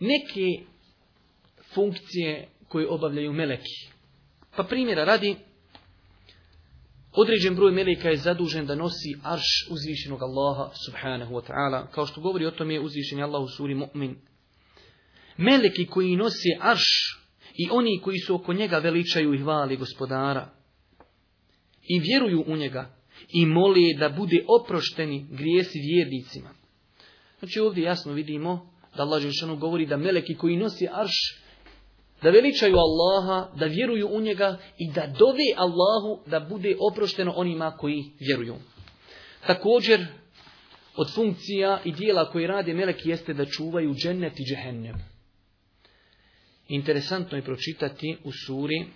neke funkcije koje obavljaju meleki. Pa primjera radi, određen broj meleka je zadužen da nosi arš uzvišenog Allaha subhanahu wa ta'ala, kao što govori o tome je uzvišen Allah u suri mu'min. Meleki koji nosi arš i oni koji su oko njega veličaju i hvali gospodara i vjeruju u njega i moli da bude oprošteni grijesi vjernicima. Znači ovdje jasno vidimo da Allah Žešanu govori da meleki koji nosi arš, da veličaju Allaha, da vjeruju u njega i da dove Allahu da bude oprošteno onima koji vjeruju. Također, od funkcija i dijela koji rade meleki jeste da čuvaju džennet i džehennem. Interesantno je pročitati u suri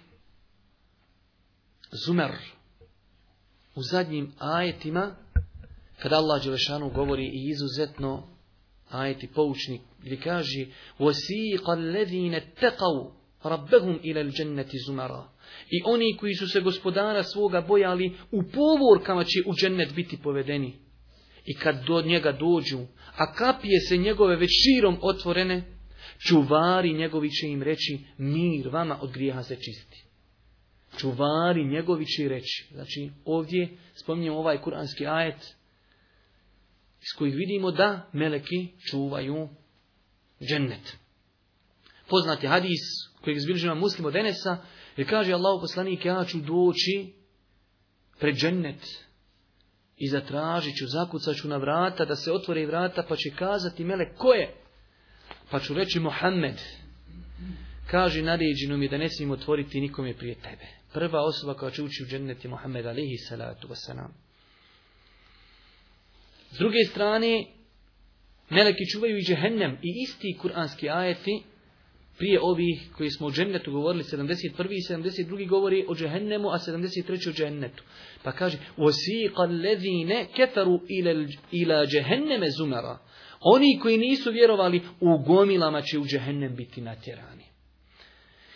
Zumer, u zadnjim ajetima, kada Allah Đelešanu govori i izuzetno ajeti poučni gdje kaže وَسِيقَ الَّذِينَ اتَّقَوْا رَبَّهُمْ إِلَى الْجَنَّةِ زُمَرَا I oni koji su se gospodara svoga bojali, u povorkama će u džennet biti povedeni. I kad do njega dođu, a kapije se njegove već širom otvorene, čuvari njegovi će im reći, mir vama od grijeha se čisti. Čuvari njegovi će reći. Znači, ovdje spominjem ovaj kuranski ajet, iz kojih vidimo da meleki čuvaju džennet. Poznati hadis kojeg izbilježava muslim od Enesa, jer kaže Allah poslanik, ja ću doći pred džennet i zatražit ću, zakucat ću na vrata, da se otvore vrata, pa će kazati mele, ko je? Pa ću reći Mohamed. Kaže, naređeno mi da ne smijem otvoriti nikome prije tebe. Prva osoba koja će ući u džennet je Mohamed, alihi salatu wasalam. S druge strane, meleki čuvaju i džehennem i isti kuranski ajeti prije ovih koji smo o džennetu govorili, 71. i 72. govori o džehennemu, a 73. o džennetu. Pa kaže, وَسِيقَ الَّذِينَ كَفَرُوا إِلَى جَهَنَّمَ زُمَرَا Oni koji nisu vjerovali, u gomilama će u džehennem biti natjerani.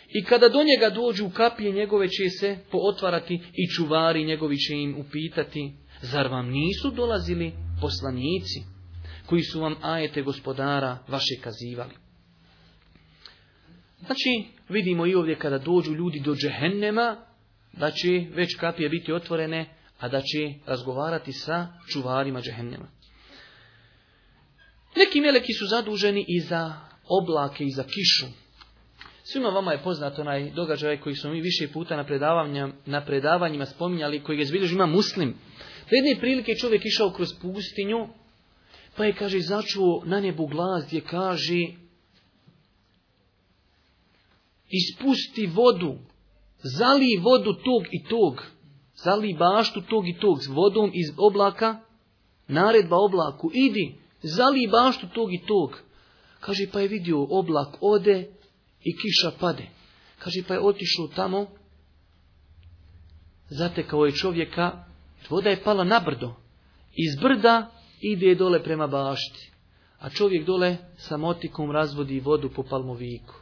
I kada do njega dođu kapije njegove će se pootvarati i čuvari njegovi će im upitati, zar vam nisu dolazili poslanici koji su vam ajete gospodara vaše kazivali. Znači, vidimo i ovdje kada dođu ljudi do džehennema, da će već kapije biti otvorene, a da će razgovarati sa čuvarima džehennema. Neki meleki su zaduženi i za oblake i za kišu. Svima vama je poznat onaj događaj koji smo mi više puta na, na predavanjima spominjali, koji je zbilježio ima muslim. Da jedne prilike čovjek išao kroz pustinju, pa je, kaže, začuo na nebu glas gdje kaže ispusti vodu, zali vodu tog i tog, zali baštu tog i tog s vodom iz oblaka, naredba oblaku, idi, zali baštu tog i tog. Kaže, pa je vidio oblak ode i kiša pade. Kaže, pa je otišao tamo, zatekao je čovjeka Voda je pala na brdo. Iz brda ide dole prema bašti. A čovjek dole sa motikom razvodi vodu po palmoviku.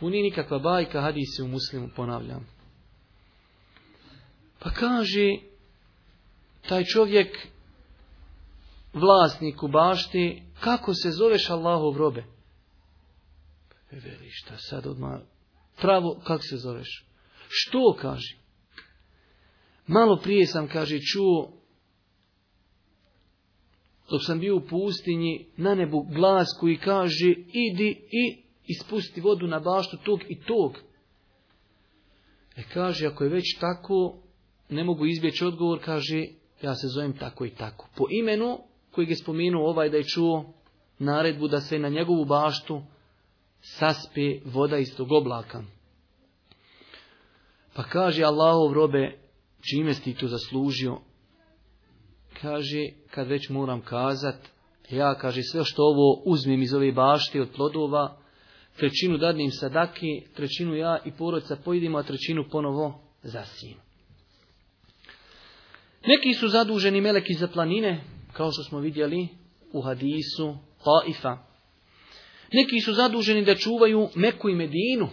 U nije nikakva bajka, se u muslimu ponavljam. Pa kaže, taj čovjek vlasnik u bašti, kako se zoveš Allahov robe? E, veli, šta sad odmah, pravo, kako se zoveš? Što, kaže? Malo prije sam, kaže, čuo, dok sam bio u pustinji, na nebu glas koji kaže, idi i ispusti vodu na baštu tog i tog. E kaže, ako je već tako, ne mogu izbjeći odgovor, kaže, ja se zovem tako i tako. Po imenu kojeg je spomenuo ovaj da je čuo naredbu da se na njegovu baštu saspe voda iz tog oblaka. Pa kaže Allahov robe, čime si to zaslužio? Kaže, kad već moram kazat, ja kaže sve što ovo uzmem iz ove bašte od plodova, trećinu dadnim sadaki, trećinu ja i porodca pojedimo, a trećinu ponovo zasijem. Neki su zaduženi meleki za planine, kao što smo vidjeli u hadisu Taifa. Neki su zaduženi da čuvaju Meku i Medinu.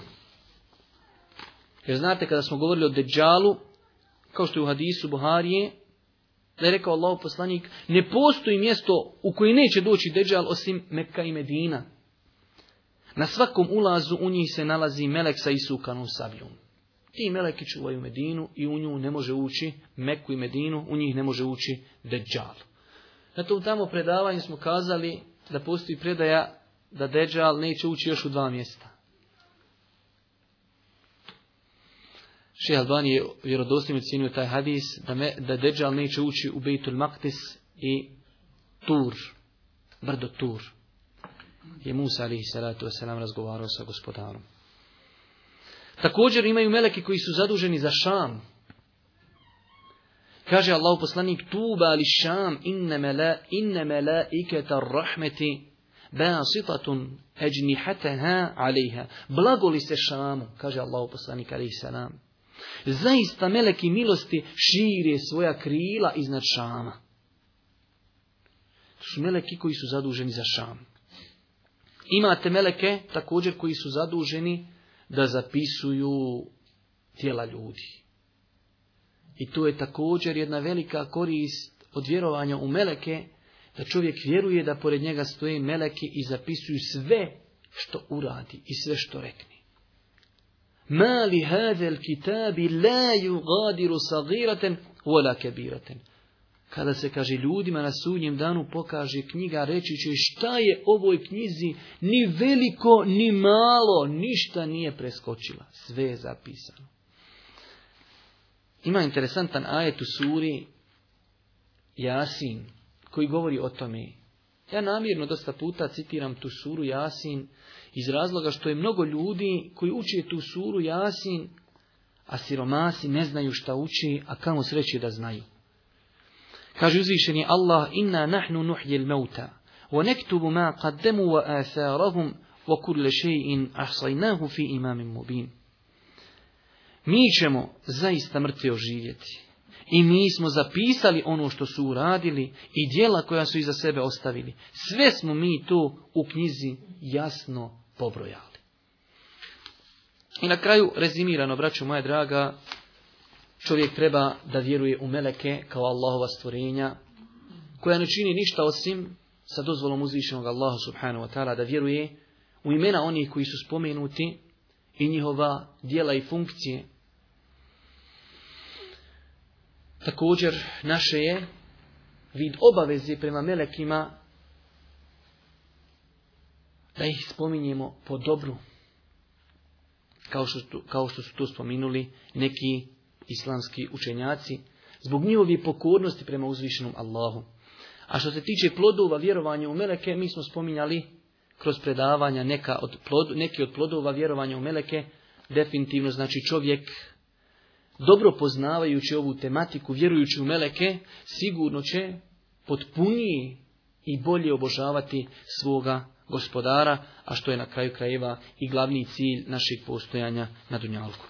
Jer znate, kada smo govorili o Deđalu, kao što je u hadisu Buharije, da je rekao Allah poslanik, ne postoji mjesto u koje neće doći Deđal osim Mekka i Medina. Na svakom ulazu u njih se nalazi melek sa isukanom sabljom. Ti meleki čuvaju Medinu i u nju ne može ući Meku i Medinu, u njih ne može ući Deđal. Zato u tamo predavanju smo kazali da postoji predaja da Deđal neće ući još u dva mjesta. Še Albani je vjerodostojno cijenio taj hadis da, me, da Dejjal neće ući u Bejtul Maktis i Tur, brdo Tur. Je Musa alihi salatu wasalam razgovarao sa gospodarom. Također imaju meleki koji su zaduženi za Šam. Kaže Allah poslanik Tuba ali Šam inne mele inne iketa rahmeti basitatun eđnihataha alejha. Blagoli se Šamu, kaže Allah poslanik alaihi salam. Zaista meleki milosti šire svoja krila iznad šama. To su meleki koji su zaduženi za šam. Imate meleke također koji su zaduženi da zapisuju tijela ljudi. I tu je također jedna velika korist od vjerovanja u meleke, da čovjek vjeruje da pored njega stoje meleki i zapisuju sve što uradi i sve što rekne. Ma li hazel kitabi la gadiru sagiraten wala Kada se kaže ljudima na sudnjem danu pokaže knjiga, reći će šta je ovoj knjizi ni veliko ni malo, ništa nije preskočila. Sve je zapisano. Ima interesantan ajet u suri Jasin koji govori o tome. Ja namjerno dosta puta citiram tu suru Jasin iz razloga što je mnogo ljudi koji uče tu suru Jasin, a siromasi ne znaju šta uči, a kamo sreće da znaju. Kaže uzvišeni Allah, inna nahnu nuhjil mevta, wa nektubu ma qaddemu wa asarahum, wa kulle še'in ahsajnahu fi imamim mubin. Mi ćemo zaista mrtve oživjeti i mi smo zapisali ono što su uradili i djela koja su iza sebe ostavili. Sve smo mi tu u knjizi jasno pobrojali. I na kraju, rezimirano, braću moja draga, čovjek treba da vjeruje u meleke kao Allahova stvorenja, koja ne čini ništa osim, sa dozvolom uzvišenog Allaha subhanahu wa ta'ala, da vjeruje u imena onih koji su spomenuti i njihova djela i funkcije, Također naše je vid obaveze prema melekima da ih spominjemo po dobru. Kao što, kao što su to spominuli neki islamski učenjaci, zbog njihove pokornosti prema uzvišenom Allahu. A što se tiče plodova vjerovanja u meleke, mi smo spominjali kroz predavanja neka od plod, neki od plodova vjerovanja u meleke, definitivno znači čovjek dobro poznavajući ovu tematiku, vjerujući u meleke, sigurno će potpuniji i bolje obožavati svoga gospodara, a što je na kraju krajeva i glavni cilj našeg postojanja na Dunjalku.